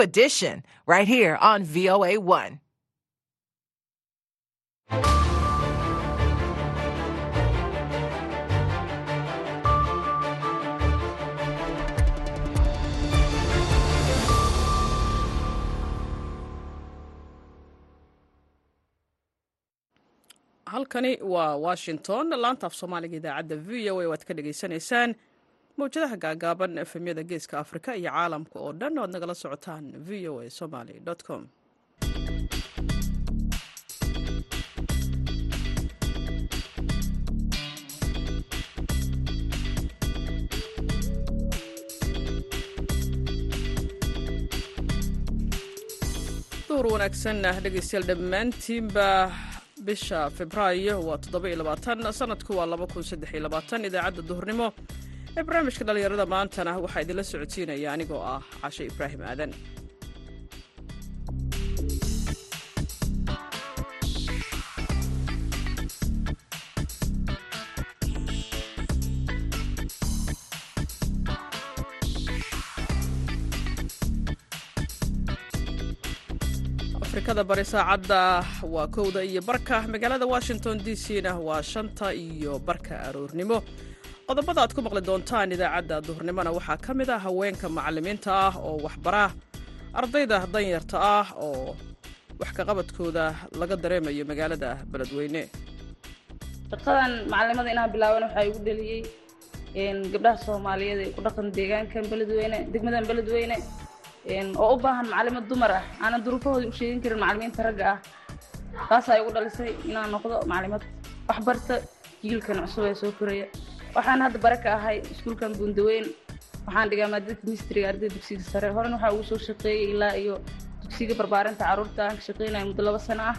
edition right here on VOA1. halkani waa washington laanta af soomaaliga idaacadda v o a waad ka dhagaysanaysaan mawjadaha gaagaaban efemyada geeska afrika iyo caalamka oo dhan oad nagala socotaan v o a somaly com. Wanaagsan dhegaystayaal dhammaantiinba bisha febraayo waa toddobaiyoabaatan-sanadku waa laba kun saddex iyo labaatan idaacadda duhurnimo ee barnaamijka dhallinyarada maantana waxaa idinla socodsiinaya anigoo ah cashe ibraahim aadan. Afrikada bari saacadda waa kowda iyo barka. Magaalada washington d c na waa shanta iyo barka aroornimo qodobada aad ku maqli doontaan idaacadda duhurnimona waxaa ka mid ah haweenka macallimiinta ah oo waxbara ardayda danyarta ah oo wax kaqabadkooda laga dareemayo magaalada beledweyne. Shaqadan macalimada inaan bilaaban waxaa igu dheliyey gabdhaha soomaaliyeed ee ku dhaqan deegaankan beledweyne degmadan beledweyne. Oo u baahan macallimad dumar ah. Aanan duruufahooda u sheegin karin macallimiinta ragga ah. Taasaa igu dhalisay inaan noqdo macallimad waxbarta jiilkan cusub ee soo koraya waxaan hadda bare ka ahay iskuulkan buundaweyn waxaan dhigaa maadada kemistriga ardayda dugsiga sare. Horena waxaa ugu soo shaqeeyey ilaa iyo dugsiga barbaarinta carruurta. Aan ka shaqeynaya muddo laba sano ah.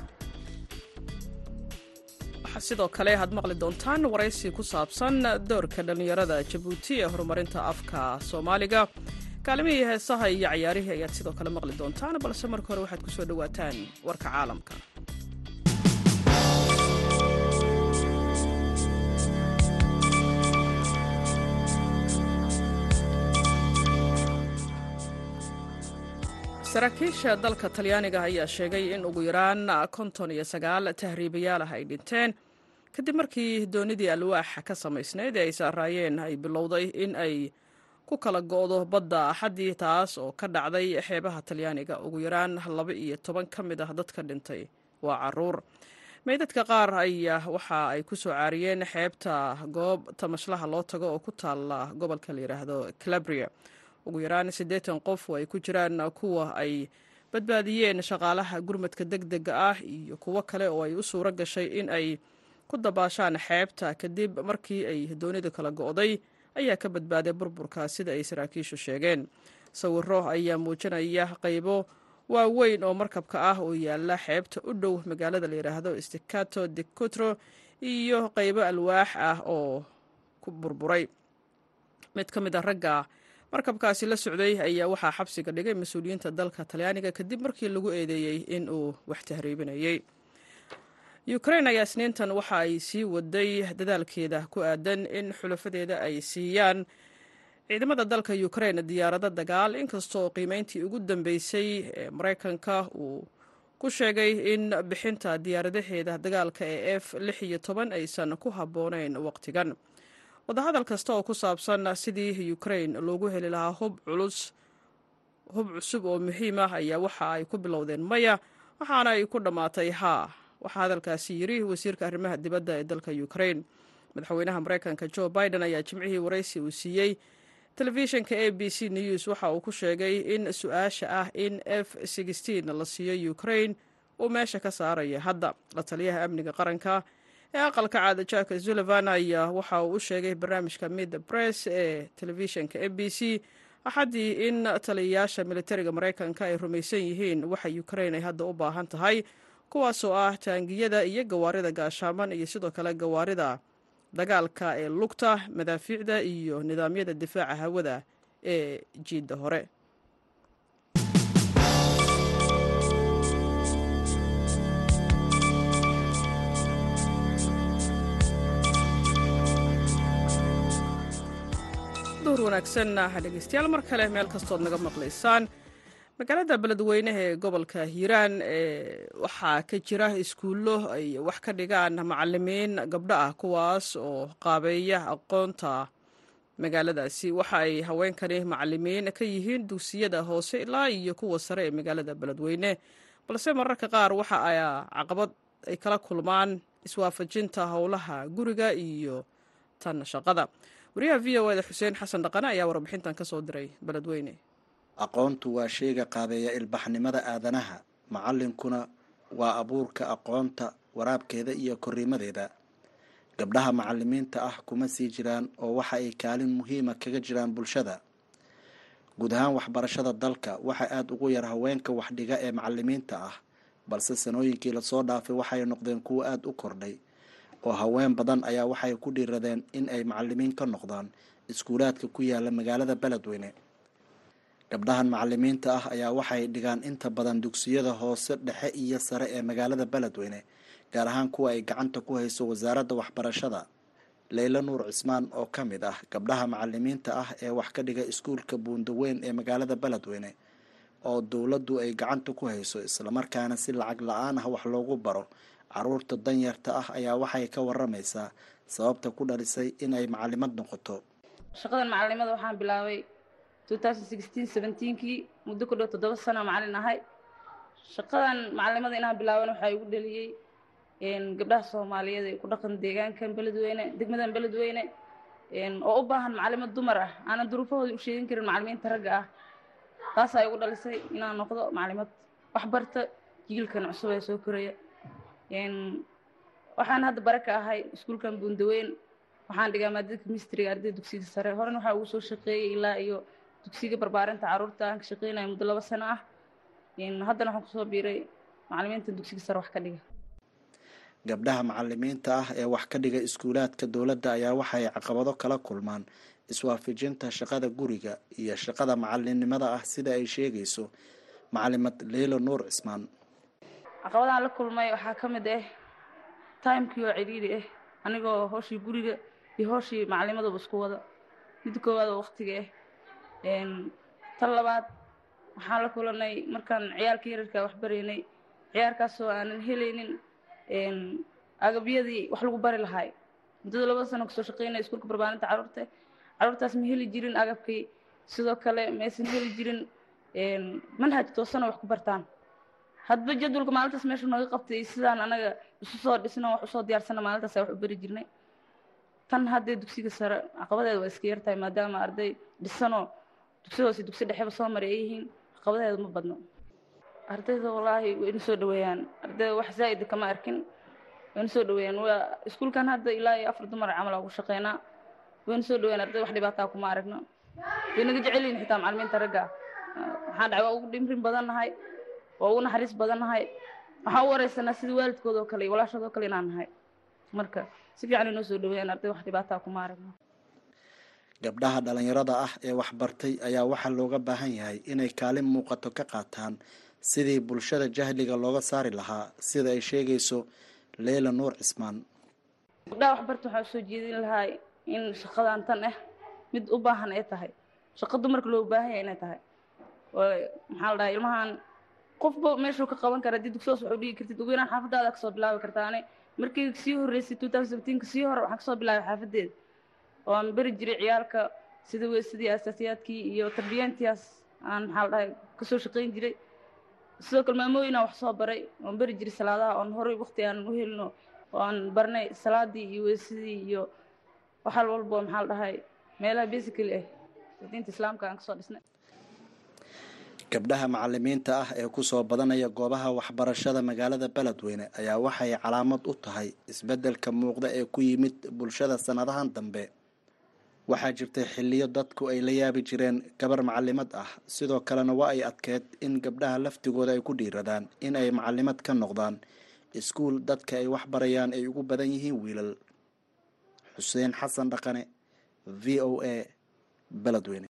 Sidoo kale aad maqli doontaan waraysi ku saabsan doorka dhallinyarada jabuuti ee horumarinta afka soomaaliga. Kaalimihii heesaha iyo cayaarihii ayaad sidoo kale maqli doontaan balse marka hore waxaad ku soo dhowaataan warka caalamka saraakiisha dalka talyaaniga ayaa sheegay in ugu yaraan konton iyo sagaal tahriibayaal ah ay dhinteen. Kadib markii doonidii alwaaxa ka samaysnayd ee ay saaraayeen ay bilowday in ay ku kala go'do badda axaddii taas oo ka dhacday xeebaha talyaaniga. Ugu yaraan laba iyo toban ka mid ah dadka dhintay waa carruur. Meydadka qaar ayaa waxa ay ku soo caariyeen xeebta goob tamashlaha loo tago oo ku taalla gobolka la yidhaahdo calabria ugu yaraan siddeetan qof oo ay ku jiraan kuwa ay badbaadiyeen shaqaalaha gurmadka deg dega ah iyo kuwo kale oo ay u suuro gashay in ay ku dabaashaan xeebta kadib markii ay doonida kala go'day ayaa ka badbaaday burburka sida ay saraakiishu sheegeen. Sawiro ayaa muujinaya qaybo waaweyn oo markabka ah oo yaalla xeebta u dhow magaalada la yidhaahdo sticato de cutro iyo qaybo alwaax ah oo ku burburay. Mid ka mid a ragga markabkaasi la socday ayaa waxaa xabsiga dhigay mas'uuliyiinta dalka talyaaniga kadib markii lagu eedeeyey in uu wax tahriibinayey ukrain ayaa isniintan waxa ay sii waday dadaalkeeda ku aadan in xulafadeeda ay siiyaan ciidamada dalka ukrain diyaarado dagaal. Inkastoo qiimeyntii ugu dambeysay ee maraykanka uu ku sheegay in bixinta diyaaradaheeda dagaalka ee f aysan ku habboonayn waqtigan wadahadal kasta oo ku saabsan sidii ukrain loogu heli lahaa hub culus hub cusub oo muhiim ah ayaa waxa ay ku bilowdeen maya waxaana ay ku dhammaatay haa waxaa hadalkaasi yidhi wasiirka arrimaha dibadda ee dalka ukrain madaxweynaha maraykanka jo biden ayaa jimcihii waraysi uu siiyey. Telefishinka a b c news waxa uu ku sheegay in su'aasha ah in f la siiyo ukrain uu meesha ka saaraya hadda. La taliyaha amniga qaranka ee aqalka caada jack sullivan ayaa waxa uu u sheegay barnaamijka mid press ee telefishinka a b c. Axaddii in taliyayaasha militariga maraykanka ay rumaysan yihiin waxa ukrain ay hadda u baahan tahay kuwaasoo ah taangiyada iyo gawaarida gaashaaman iyo sidoo kale gawaarida dagaalka ee lugta madaafiicda iyo nidaamyada difaaca hawada ee jiidda hore duhur wanaagsan dhegeystayaal mar kale meel kastood naga maqlaysaan. Magaalada beledweyneha ee gobolka hiiraan waxaa ka jira iskuullo ay wax ka dhigaan macalimiin gabdho ah kuwaas oo qaabeeya aqoonta magaaladaasi. Waxa ay haweenkani macalimiin ka yihiin dugsiyada hoose ilaa iyo kuwa sare ee magaalada beledweyne. Balse mararka qaar waxa ay caqabad ay kala kulmaan iswaafajinta howlaha guriga iyo tan shaqada wariyaha v o eda xuseen xasan dhaqane ayaa warbixintan ka soo diray beledweyne aqoontu waa sheyga qaabeeya ilbaxnimada aadanaha. Macalinkuna waa abuurka aqoonta waraabkeeda iyo korriimadeeda. Gabdhaha macalimiinta ah kuma sii jiraan oo waxa ay kaalin muhiima kaga jiraan bulshada. Guud ahaan waxbarashada dalka waxaa aada ugu yar haweenka waxdhiga ee macalimiinta ah balse sanooyinkii la soo dhaafay waxay noqdeen kuwo aada u kordhay oo haween badan ayaa waxay ku dhiiradeen in ay macalimiin ka noqdaan iskuulaadka ku yaalla magaalada beledweyne. Gabdhahan macalimiinta ah ayaa waxay dhigaan inta badan dugsiyada hoose dhexe iyo sare ee magaalada beledweyne gaar ahaan kuwa ay gacanta ku hayso wasaaradda waxbarashada. Leyla nuur cismaan oo ka mid ah gabdhaha macalimiinta ah ee wax ka dhiga iskuulka buundaweyn ee magaalada beledweyne oo dowladdu ay gacanta ku hayso islamarkaana si lacag la'aan ah wax loogu baro carruurta danyarta ah ayaa waxay ka waramaysaa sababta ku dhalisay inay macalimad noqoto. Shaqadan macalinimada waxaan bilaabay kii muddo ku dhow toddoba sano macalin ahay. Shaqadan macalinimada inaan bilaaban waxaa igu dhaliyey gabdhaha soomaaliyeed ee ku dhaqan deegaankan beledweyne degmadan beledweyne oo u baahan macalimo dumar ah. Aanan duruufahooda u sheegin karin macalimiinta ragga ah. Taasaa igu dhalisay inaan noqdo macalimad wax barta jiilkan cusub ee soo koraya waxaan hadda bare ka ahay iskuulkan buundaweyn waxaan dhigaa maadada mistriga ardayda dugsiga sare. Horena waxaa ugu soo shaqeeyay ilaa iyo dugsiga barbaarinta carruurta aan ka shaqeynaya muddo laba sano ah. Haddana waxaan ku soo biiray macalimiinta dugsiga sare wax ka dhiga. Gabdhaha macalimiinta ah ee wax ka dhiga iskuulaadka dowladda ayaa waxay caqabado kala kulmaan. Iswaafajinta shaqada guriga iyo shaqada macalinimada ah sida ay sheegayso. Macalimad leylo nuur cismaan caqabadahan la kulmay waxaa ka mid ah timekii oo cidhiidhi ah anigoo hooshii guriga iyo hooshii macalimadaba isku wada. Midda koowaad oo waktiga ah tan labaad waxaan la kulanay markaan ciyaalka yararka wax baraynay ciyaarkaasoo aanan helaynin agabyadii wax lagu bari lahaay muddada labada sano ka soo shaqeynaya iskuulka barbaarinta carruurta caruurtaas ma heli jirin agabkii. Sidoo kale maysan heli jirin manhaj toosana wax ku bartaan hadba jadwalka maalintaas meesha nooga qabtay sidaan anaga isu soo dhisno wax u soo diyaarsana maalintaas wax u bari jirnay. Tan haddee dugsiga sare caqabadeeda waa iska yartahay maadaama arday dhisanoo dugsi hoose dugsi dhexeba soo maray ay yihiin caqabadeeda ma badno. Ardayda wallaahi wayna soo dhaweeyaan ardayda wax zaa'ida kama arkin. Wayna soo dhaweeyaan waa iskuulkan hadda ilaa iyo afar dumar camal ugu shaqeynaa. Wayna soo dhaweeyaan ardayda wax dhibaataa kuma aragno. Way naga jecel yihiin xitaa macalimiinta ragga. Waxaan dhacay waa ugu dhimrin badan nahay waa ugu naxariis badan nahay. Waxaan u wareysanaa sida waalidkooda oo kale iyo walaashood oo kale inaan nahay. Marka si fiican inoo soo dhaweeyaan arday wax dhibaataa kuma aragno. Gabdhaha dhalinyarada ah ee waxbartay ayaa waxaa looga baahan yahay inay kaalin muuqato ka qaataan sidii bulshada jahliga looga saari lahaa sida ay sheegayso leyla nuur cismaan. Gabdhaha waxbarta waxaan u soo jeedin lahaa in shaqadan tan ah mid u baahan ay tahay. Shaqo dumarka loo baahan yahay inay tahay. Maxaa la dhahay ilmahan qofba meeshuu ka qaban kara haddii dugsihoos wax u dhigi kartid. Ugu yaraan xaafadaada ka soo bilaabi kartaane markii sii horreysay two thousand seventeenka sii hore waxaan ka soo bilaabay xaafadeeda oo aan beri jiray ciyaalka sida weysadii asaasiyaadkii iyo tarbiyaantiyaas aan maxaa la dhahay ka soo shaqeyn jiray. Sidoo kale maamooyinaan wax soo baray. Oon beri jiray salaadaha. Oon horey waqti aanan u helino oo aan barnay salaadii iyo weysadii iyo waxal walbo maxaa la dhahay. Meelaha basically ah diinta islaamka aan ka soo dhisnay gabdhaha macalimiinta ah ee ku soo badanaya goobaha waxbarashada magaalada beledweyne ayaa waxay calaamad u tahay isbeddelka muuqda ee ku yimid bulshada sannadahan dambe. Waxaa jirtay xilliyo dadku ay la yaabi jireen gabar macalimad ah sidoo kalena waa ay adkeed in gabdhaha laftigooda ay ku dhiiradaan in ay macalimad ka noqdaan iskuul dadka ay wax barayaan ay ugu badan yihiin wiilal. Xuseen xasan dhaqane v o a beledweyne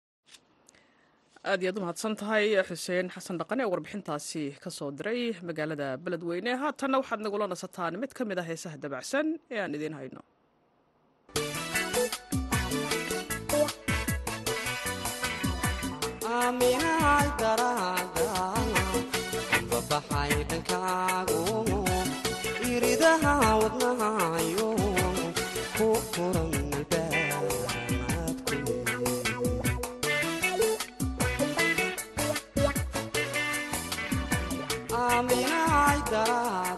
aad iyaad u mahadsan tahay xuseen xasan dhaqane ee warbixintaasi ka soo diray magaalada beledweyne. Haatanna waxaad nagula nasataan mid ka mid ah heesaha dabacsan ee aan idiin hayno aaminahay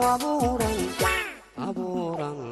abuuran abuuran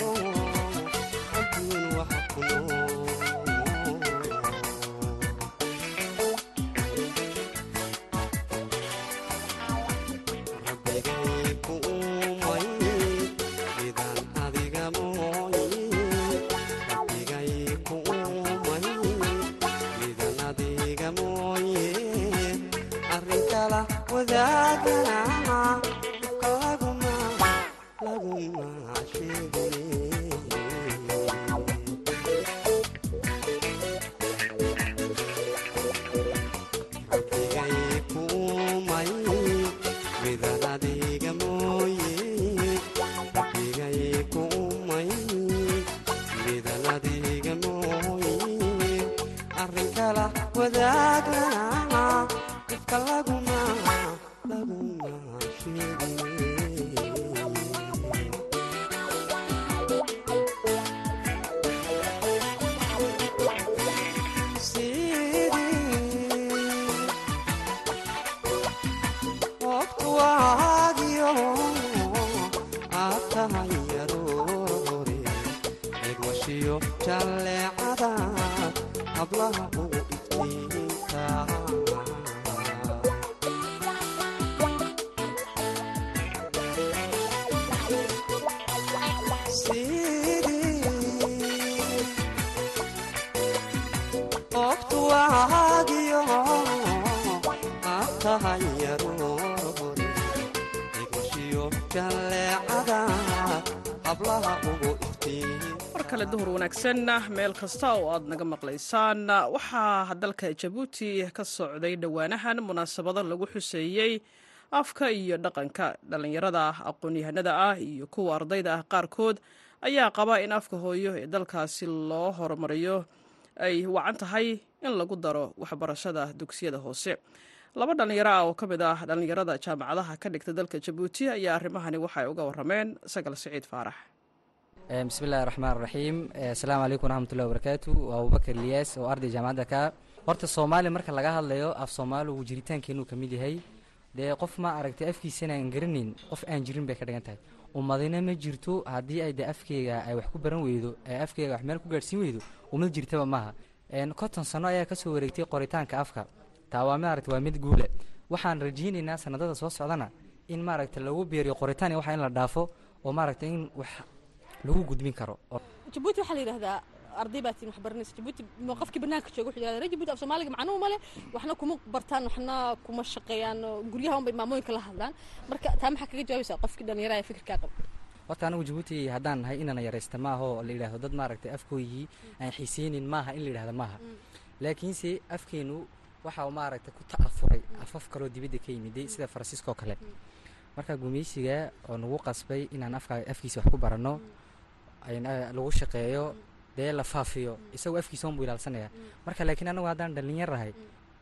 kala wadaagana mar kale duhur wanaagsan meel kasta oo aad naga maqlaysaan waxaa dalka jabuuti ka socday dhowaanahan munaasabado lagu xuseeyey afka iyo dhaqanka. Dhallinyarada aqoon-yahanada ah iyo kuwa ardayda ah qaarkood ayaa qaba in afka hooyo ee dalkaasi loo horumariyo. Ay wacan tahay in lagu daro waxbarashada dugsiyada hoose laba dhallinyaro ah oo ka mid ah dhallinyarada jaamacadaha ka dhigta dalka jabuuti ayaa arrimahani waxay uga warrameen sagal siciid faarax. Bismillahi raxmaan raxiim asalaamu calaykum waraxmatullahi wabarakaatu waa abubakar liyaas oo arday jaamacadda ka. Horta soomaali marka laga hadlayo af soomaaligu jiritaankeenuu ka mid yahay dee qof ma aragtay afkiisana aan garanayn qof aan jirin bay ka dhigan tahay. Ummadina ma jirto haddii ay de afkeyga ay wax ku baran weydo ee afkeyga wax meel ku gaadhsiin weydo ummad jirtaba maaha. Konton sano ayaa ka soo wareegtay qoritaanka afka taa waa maaragta waa mid guule. Waxaan rajaynaynaa sanadada soo socdana in maaragta lagu beeriyo qoritaan iyo waxa in la dhaafo oo maaragta in wax lagu gudbin karo. Jabuuti waxaa la yidhahdaa arday baa tiin wax baranaysa jabuuti ma qofkii banaanka jooga wuxuu yidhahdaa reer jabuuti af soomaaliga macnuhu male? Waxna kuma bartaan waxna kuma shaqeeyaan oo guryaha unbay maamooyinka la hadlaan. Marka taa maxaa kaga jawaabaysaa qofkii dhallinyaraha ee fikirkaa qaba. Horta anigu jabuuti haddaan nahay inana yaraysta maaha oo la yidhahdo dad maaragtay afkooyii aan xiiseynin maaha in la yidhahdo maaha. Laakiinse afkeenu waxa uu maaragtay ku ta'afuray afaf kaloo dibadda ka yimiday sida faransiiska oo kale marka gumaysiga oo nagu qasbay inaan afkiisa wax ku baranno lagu shaqeeyo dee la faafiyo isagoo afkiisa unbuu ilaalsanaya. Marka laakiin anagu haddaan dhallinyarahay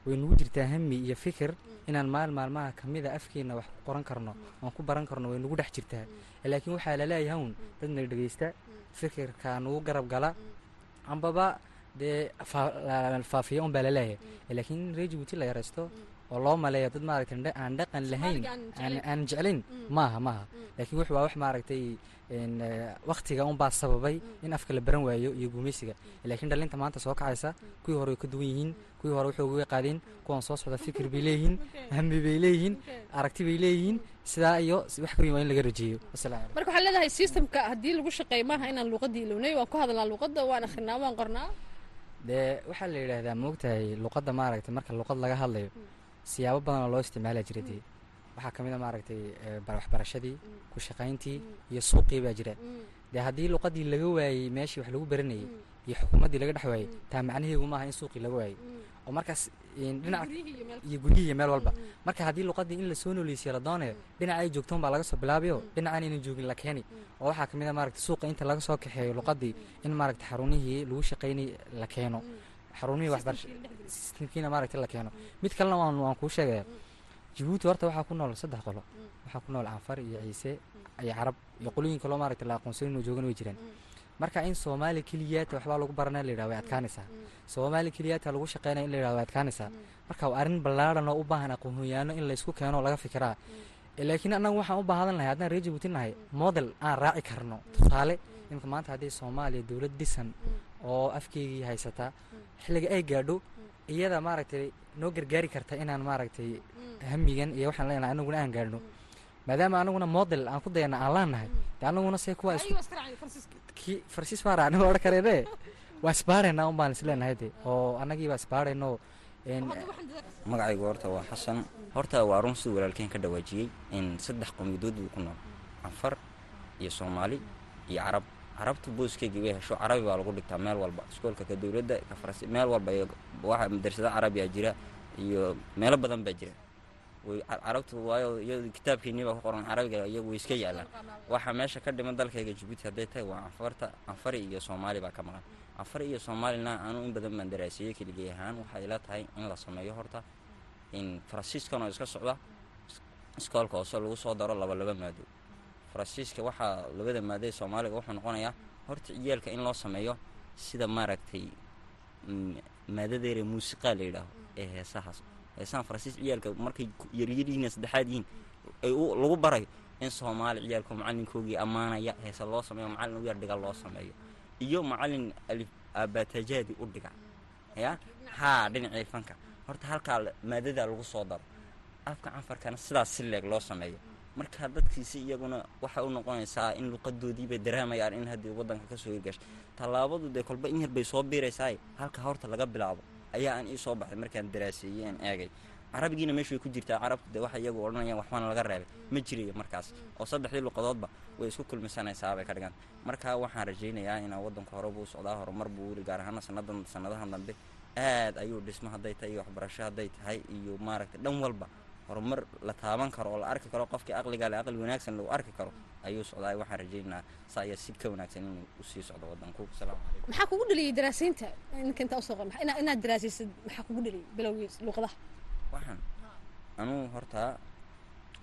way nagu jirtaa hami iyo fikir inaan maal maalmaha kamida afkeena wax ku qoran karno oon ku baran karno way nagu dhex jirtaa. Laakiin waxaa la leeyahay un dad na dhegeysta fikirka nagu garab gala ambaba dee faafiya un baa la leeyahay laakiin in reer jabuuti la yaraysto oo loo maleeyo dad maaragtay aan dhaqan lahayn aan jeclayn maaha maaha laakiin wuxuu waa wax maaragtay waktiga unbaa sababay in afka la baran waayo iyo gumaysiga laakiin dhalinta maanta soo kacaysa kuwii hore way ka duwan yihiin kuwii hore waxay uga qaadeen kuwan soo socda fikir bay leeyihiin hami bay leeyihiin aragti bay leeyihiin sidaa iyo wax ka weyn waa in laga rajeeyo marka waxaa leedahay systemka haddii lagu shaqeeyo maaha inaan luuqadii ilownay waan ku hadalnaa luuqadda waan akhrinaa waan qornaa dee waxaa la yidhaahdaa maogtahay luqadda maaragtay marka luqad laga hadlayo siyaabo badan oo loo isticmaala jira dee waxaa ka mid a maaragtay waxbarashadii ku shaqayntii iyo suuqii baa jira. Dee haddii luqadii laga waayey meeshii wax lagu baranayay iyo xukuumaddii laga dhex waayey taa macnaheedu maaha in suuqii laga waayey oo markaas dhinac iyo guryihii iyo meel walba. Marka haddii luqadii in la soo nooleysiyo la doonayo dhinaca ay joogtoon baa laga soo bilaabayo dhinacaan aynan joogin la keeni oo waxaa ka mid a maaragtay suuqa inta laga soo kaxeeyo luqadii in maaragtay xarunihii lagu shaqaynay la keeno. Xarunihii waxbarasha sistamkiina maaragtay la keeno. Mid kalena waan kuu sheegaya jabuuti horta waxaa ku nool saddex qolo. Waxaa ku nool canfar iyo ciise iyo carab iyo qolooyin kaloo maaragtay la aqoonsan inuu joogan way jiraan marka in soomaali keliyaata waxbaa lagu baranaya la yidhahdo way adkaanaysaa. Soomaali keliyaata lagu shaqeynaya in la yidhahdo way adkaanaysaa. Marka waa arrin ballaaran oo u baahan aqoonyaano in laysku keeno oo laga fikiraa. Laakiin annagu waxaan u baahadan lahay haddaan reer jabuuti nahay model aan raaci karno. Tusaale imika maanta haddii soomaaliya dowlad dhisan oo afkeygii haysataa xilliga ay gaadho iyada maaragtay noo gargaari karta inaan maaragtay hamigan iyo waxaan leenahay anaguna aan gaadhno. Maadaama anaguna model aan ku dayana aan laanahay de anaguna se kuwa kii farsiis baa raacni odhan kareene waa isbaaraynaa un baan isleenahay de oo annagiibaa isbaarayno magacaygu horta waa xasan horta waa run siduu walaalkeen ka dhawaajiyey in saddex qowmiyadood buu ku nool canfar iyo soomaali iyo carab carabta booskeygii way hesho carabi baa lagu dhigtaa meel walba iskoolka ka dowladda ka faransi meel walba iyo madrasada carabiyaa jira iyo meelo badan baa jira carabtu waayo baa ku qoran carabiga iyagu way iska yaalaan. Waxa meesha ka dhiman dalkayga jabuuti hadday tahay waa canfarta canfari iyo soomaali baa ka maqan. Canfari iyo soomaalina anu in badan baan daraasiyey keligay ahaan. Waxay ila tahay in la sameeyo horta in faransiiskan oo iska socda. Iskoolka hoose lagu soo daro laba laba maado. Faransiiska waxaa labada maadee soomaaliga wuxuu noqonayaa horta ciyaalka in loo sameeyo sida maaragtay maadadeere muusiqaa la yidhaaho ee heesahaas heesahan faransiis ciyaalka markay yaryarihiin saddexaad yihiin lagu barayo in soomaali ciyaalka macalinkoogii ammaanaya heese loo sameeyo macallin u yar dhiga loo sameeyo. Iyo macallin alif aabatajaadi u dhiga ya? Haa dhinacii fanka horta halkaa maadadaa lagu soo daro. Afka canfarkana sidaas si leeg loo sameeyo. Marka dadkiisi iyaguna waxay u noqonaysaa in luqadoodiibay daraamayaan in haddii waddanka ka soo hirgashay. Tallaabadu dee kolba in yar bay soo biiraysaay. Halka horta laga bilaabo ayaa aan ii soo baxday markaan daraaseeyey aan eegay. Carabigiina meeshu way ku jirtaa carabtu dee waxay iyagu odhanayaan waxbaana laga reebay. Ma jirayo markaas. Oo saddexdii luqadoodba way isku kulmisanaysaa bay ka dhigan marka waxaan rajaynayaa inaa waddanka hore buu socdaa horumar buu weli gaar ahaana sanadan sanadahan dambe aad ayuu dhismo hadday tahay iyo waxbarasho hadday tahay iyo maaragtay dhan walba horumar la taaban karo oo la arki karo qofkii aqliga le aqli wanaagsan lagu arki karo ayuu socdaa waxaan rajaynayaa saa ayaa si ka wanaagsan inuu u sii socdo waddanku. Salaamu calaykum. Maxaa kugu dhaliyay daraasiinta? Ninka intaa u soo qor ina- inaad daraasaysid maxaa kugu dhaliyay bilowgii luqadaha? Waxaan anuu hortaa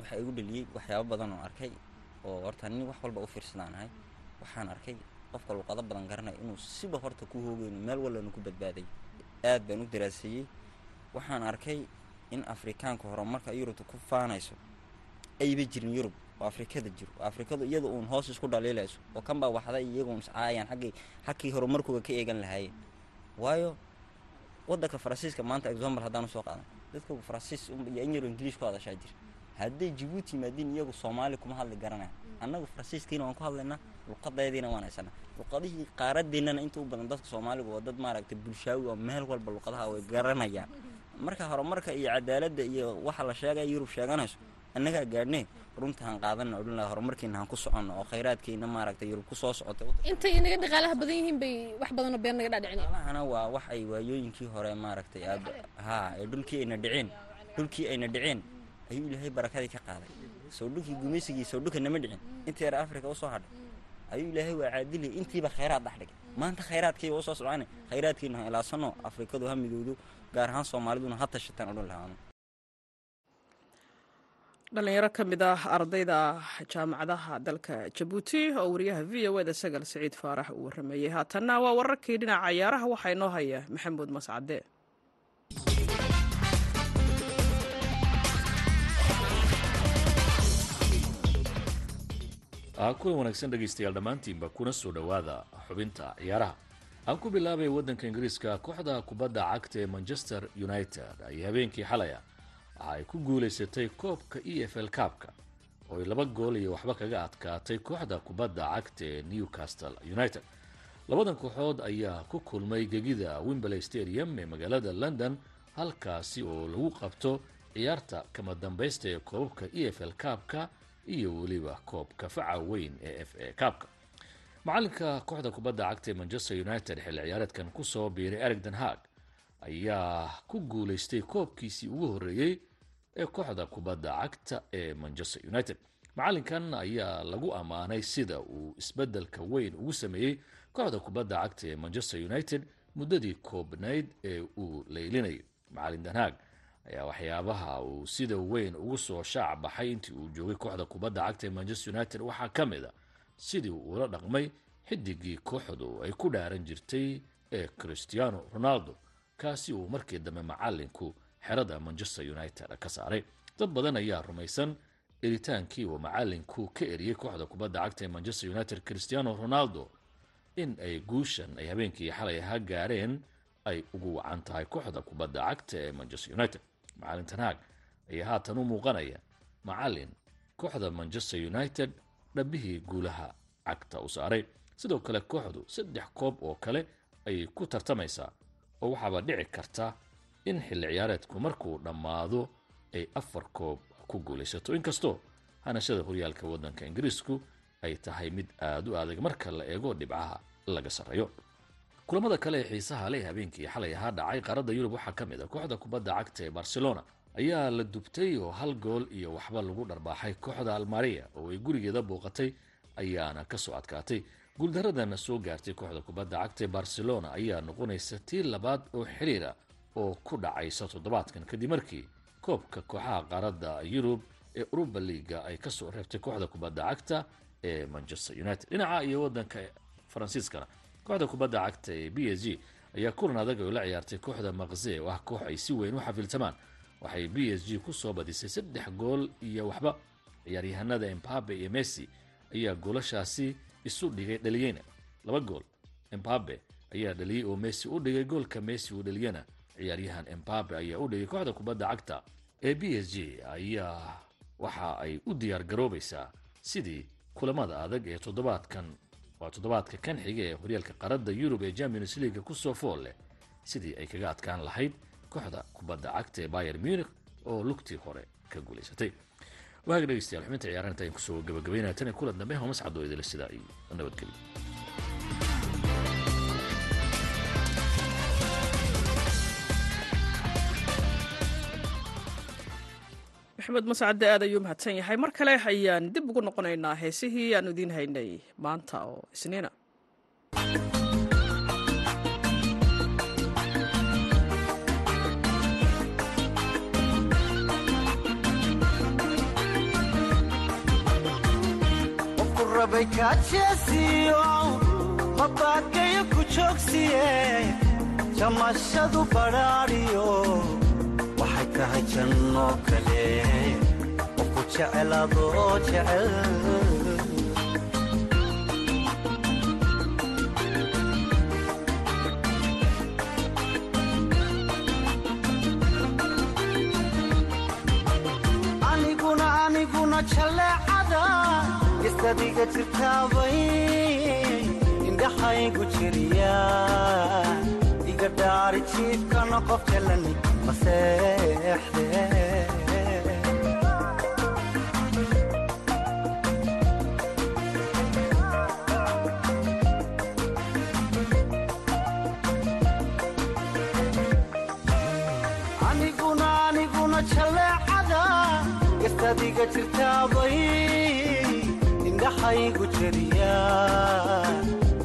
waxaa igu dhaliyey waxyaabo badan oo arkay oo horta nin wax walba u fiirsanaanahay waxaan arkay qofka luqado badan garanaya inuu siba horta ku hoogeyno meel walbana ku badbaaday. Aad baan u daraaseeyey waxaan arkay in afrikaanka horumarka yurubta ku faanayso ayba jirin yurub oo afrikada jiro. Afrikadu iyada uun hoos isku dhaliilayso oo kan baa waxday iyaguun iscaayaan xaggay xagkii horumarkooga ka eegan lahaayeen. Waayo waddanka faransiiska maanta example haddaan u soo qaadan. Dadka faransiis un- iyo in yaro ingiliish ku hadashaa jira hadday jabuuti yimaadiin iyagu soomaali kuma hadli garanaya annagu faransiiskiina waan ku hadlaynaa luqadeediina waan haysanaa luqadihii qaaradeennana inta badan dadka soomaaliga waa dad maaragtay bulshaawi oo meel walba luqadaha way garanayaan. Marka horumarka iyo cadaaladda iyo waxa la sheegaya yurub sheeganayso annagaa gaadhnee runta han qaadana odhan laha horumarkiina han ku soconno oo khayraadkiina maaragtay yurub ku soo socotay. Intay inaga dhaqaalaha badan yihiin bay wax badanoo been naga dhaadhicin dhaqaalahana waa wax ay waayooyinkii hore maaragtay haa ee dhulkii ayna dhiceen dhulkii ayna dhiceen ayuu ilaahay barakadii ka qaaday. Soo dhulkii gumaysigii soo dhulka nama dhicin intii yar afrika u soo hadhay ayuu ilaahay waa caadilay intiiba khayraad dhex dhigay. Maanta khayraadkiiba u soo socone khayraadkiina ha ilaasano afrikadu ha midowdo gaar ahaan soomaaliduna ha tashataan odhan lahaanu dhalinyaro ka mid ah ardayda jaamacadaha dalka jabuuti oo wariyaha v o eda sagal siciid faarax uu warameeyey haatanna waa wararkii dhinaca cayaaraha waxaa inoo haya maxamuud mascade. Kulan wanaagsan dhegaystayaal dhammaantiinba kuna soo dhowaada xubinta ciyaaraha. Aan ku bilaabay waddanka ingiriiska kooxda kubadda cagta ee manchester united ay habeenkii xalaya waxa ay ku guulaysatay koobka e f l kaabka oo ay laba gool iyo waxba kaga adkaatay kooxda kubadda cagta ee newcastle united. Labadan kooxood ayaa ku kulmay gegida wimberley stadium ee magaalada london halkaasi oo lagu qabto ciyaarta kama dambaysta ee koobabka e f l kaabka iyo weliba koobka faca weyn ee f a kaabka macalinka kooxda kubadda cagta ee manchester united xilli ciyaareedkan ku soo biiray eric den haag ayaa ku guulaystay koobkiisii ugu horreeyey ee kooxda kubadda cagta ee manchester united. Macalinkan ayaa lagu ammaanay sida uu isbeddelka weyn ugu sameeyey kooxda kubadda cagta ee manchester united muddadii koobnayd ee uu leylinayo macalin den haag ayaa waxyaabaha uu sida weyn ugu soo shaac baxay intii uu joogay kooxda kubadda cagta ee manchester united. Waxaa ka mid a sidii ula dhaqmay xidigii kooxdu ay ku dhaaran jirtay ee christiano ronaldo kaasi uu markii dambe macalinku xerada manchester united ka saaray. Dad badan ayaa rumaysan eritaankii uu macalinku ka eriyey kooxda kubadda cagta ee manchester united christiano ronaldo in ay guushan ay habeenkii xalay ha gaareen ay ugu wacan tahay kooxda kubadda cagta ee manchester united. Macalin tanaag ayaa haatan u muuqanaya macalin kooxda manchester united dhabbihii guulaha cagta u saaray. Sidoo kale kooxdu saddex koob oo kale ayay ku tartamaysaa oo waxaaba dhici karta in xilli ciyaareedku markuu dhammaado ay afar koob ku guulaysato. Inkastoo hanashada horyaalka waddanka ingiriisku ay tahay mid aada u adag marka la eego dhibcaha laga sarreeyo. Kulamada kale ee xiisaha leh habeenkii xalay ahaa dhacay qaaradda yurub waxaa ka mid a kooxda kubadda cagta ee barcelona. Ayaa la dubtay oo hal gool iyo waxba lagu dharbaaxay kooxda almaria oo ay gurigeeda booqatay ayaana ka soo adkaatay guuldaradana soo gaartay kooxda kubadda cagta ee barcelona ayaa noqonaysa tii labaad oo xiriira oo ku dhacaysa toddobaadkan kadib markii koobka kooxaha qaaradda yurub ee uruba liiga ay ka soo reebtay kooxda kubadda cagta ee manchester united. Dhinaca iyo wadanka faransiiskana kooxda kubadda cagta ee b s g ayaa kulan adag oo la ciyaartay kooxda maqze oo ah koox ay si weyn u xafiltamaan waxay b s g ku soo badisay saddex gool iyo waxba. Ciyaaryahanada embabe iyo messi ayaa goolashaasi isu dhigay dhaliyeyna laba gool embabe ayaa dhaliyey oo messi u dhigay goolka messi uu dhaliyana ciyaaryahan embabe ayaa u dhigay kooxda kubadda cagta ee b s g ayaa waxa ay u diyaar garoobaysaa sidii kulamada adag ee toddobaadkan. Waa toddobaadka kan xiga ee horyaalka qaradda yurub ee champions leaga ku soo fool leh sidii ay kaga adkaan lahayd kooxda kubadda cagta ee bayer munich oo lugtii hore ka guulaysatay waaga dhegeystayaal xubinta ciyaaraha inta ayaan ku soo gabagabaynaya tan iyo kulan dambe homas cadoo idila sidaa iyo nabadgelyo. Maxamed mascadde aad ayuu mahadsan yahay. Mar kale ayaan dib ugu noqonaynaa heesihii aanu idiin haynay maanta oo isniina kaajeesiyo mabaakayo ku joogsiye jamashadu badhaadhiyo waxay tahay janno kale qofku jecel adoo jecel aniguna aniguna jaleecada istadiga jirtaabay indhaxaygu jiriya iga dhaari maseexde aniguna aniguna jaleecada istadiga jirtaabay indhaxaygu jiriya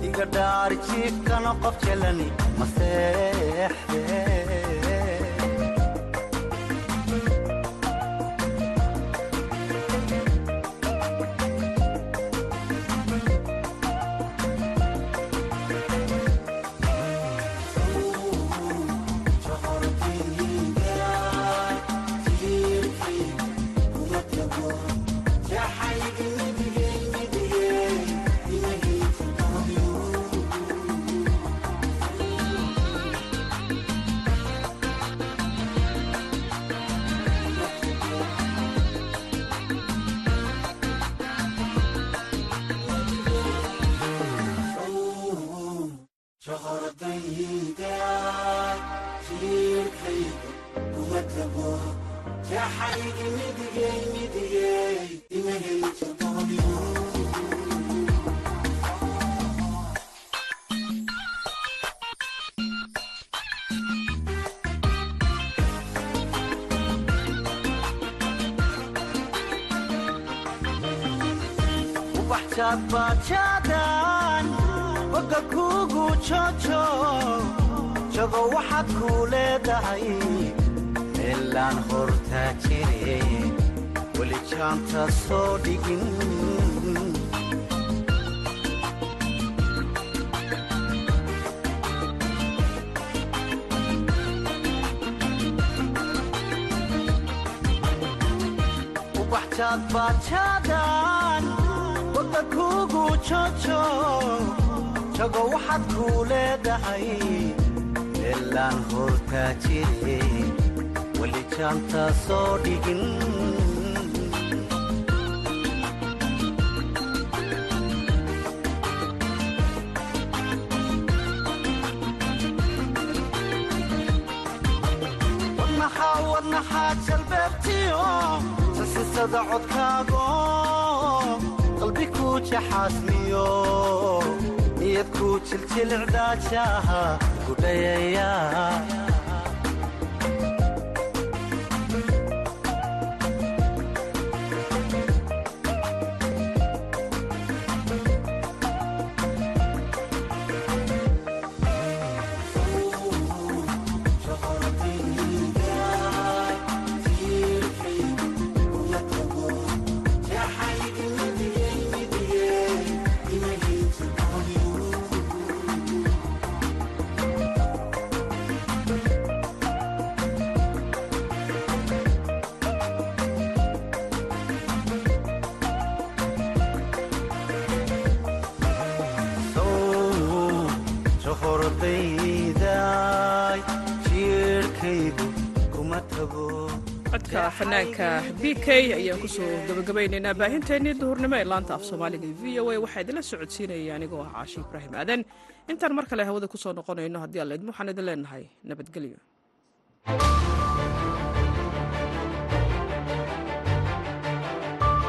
iga dhaari jiifkana qof jalani maseexde jago waxaad kuu leedahay meelaan hortaa jire weli jaanta soo dhigin ubaxjaadbaajaadaan boga kuugu jojo jago waxaad jaanta soo dhigin wadnaxaa jalbeebtiyo sasisada codkaago. Qalbi kuu jaxaasmiyo niyad kuu jiljilcdaajaha gudhayaya fanaanka b k ayaan ku soo gabagabaynaynaa baahinteennii duhurnimo ee laanta af soomaaliga v o a waxaa idinla socodsiinaya anigoo ah caashi ibraahim aadan. Intaan mar kale hawada ku soo noqonayno haddii alla idmo waxaan idin leenahay nabadgelyo